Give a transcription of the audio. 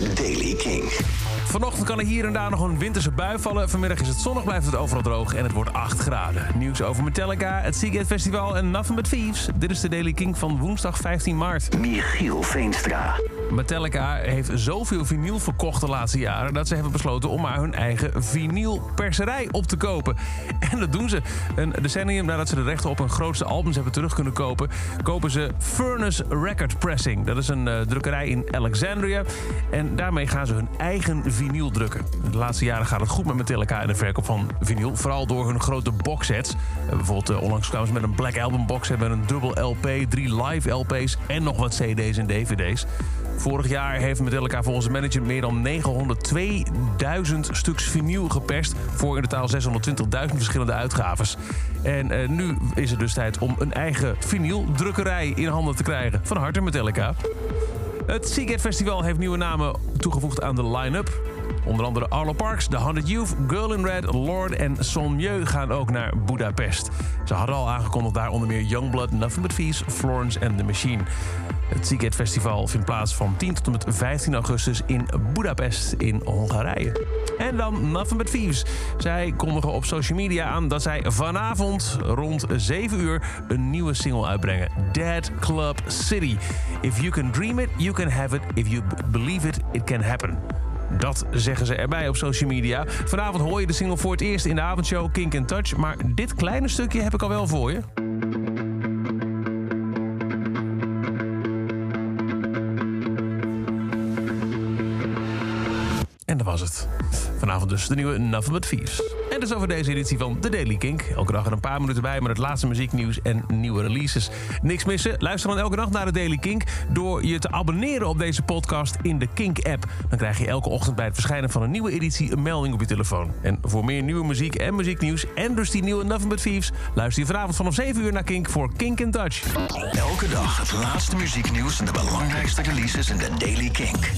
is Daily King. Vanochtend kan er hier en daar nog een winterse bui vallen. Vanmiddag is het zonnig, blijft het overal droog en het wordt 8 graden. Nieuws over Metallica, het Seagate Festival en Nothing But Thieves. Dit is de Daily King van woensdag 15 maart. Michiel Veenstra. Metallica heeft zoveel vinyl verkocht de laatste jaren... dat ze hebben besloten om maar hun eigen vinylperserij op te kopen. En dat doen ze. Een decennium nadat ze de rechten op hun grootste albums hebben terug kunnen kopen... kopen ze Furnace Record Pressing. Dat is een eh, drukkerij in Alexandria. En daarmee gaan ze hun eigen vinyl drukken. De laatste jaren gaat het goed met Metallica en de verkoop van vinyl. Vooral door hun grote boxsets. Bijvoorbeeld eh, onlangs kwamen ze met een Black Album box... hebben een dubbel LP, drie live LP's en nog wat CD's en DVD's. Vorig jaar heeft Metallica volgens de manager meer dan 902.000 stuks vinyl geperst... voor in totaal 620.000 verschillende uitgaves. En eh, nu is het dus tijd om een eigen vinyldrukkerij in handen te krijgen. Van harte Metallica. Het Seagate Festival heeft nieuwe namen toegevoegd aan de line-up. Onder andere Arlo Parks, The 100 Youth, Girl in Red, Lord en Son gaan ook naar Budapest. Ze hadden al aangekondigd daar onder meer Youngblood, Nothing But Thieves, Florence and The Machine. Het Seagate Festival vindt plaats van 10 tot en met 15 augustus in Budapest in Hongarije. En dan Nothing But Thieves. Zij kondigen op social media aan dat zij vanavond rond 7 uur een nieuwe single uitbrengen. Dead Club City. If you can dream it, you can have it. If you believe it, it can happen. Dat zeggen ze erbij op social media. Vanavond hoor je de single voor het eerst in de avondshow Kink and Touch. Maar dit kleine stukje heb ik al wel voor je. Was het. Vanavond dus de nieuwe Nothing But. En dus over deze editie van The Daily Kink. Elke dag er een paar minuten bij met het laatste muzieknieuws en nieuwe releases. Niks missen? Luister dan elke dag naar de Daily Kink... door je te abonneren op deze podcast in de Kink-app. Dan krijg je elke ochtend bij het verschijnen van een nieuwe editie... een melding op je telefoon. En voor meer nieuwe muziek en muzieknieuws... en dus die nieuwe Nothing But Thieves... luister je vanavond vanaf 7 uur naar Kink voor Kink in Touch. Elke dag het laatste muzieknieuws en de belangrijkste releases in de Daily Kink.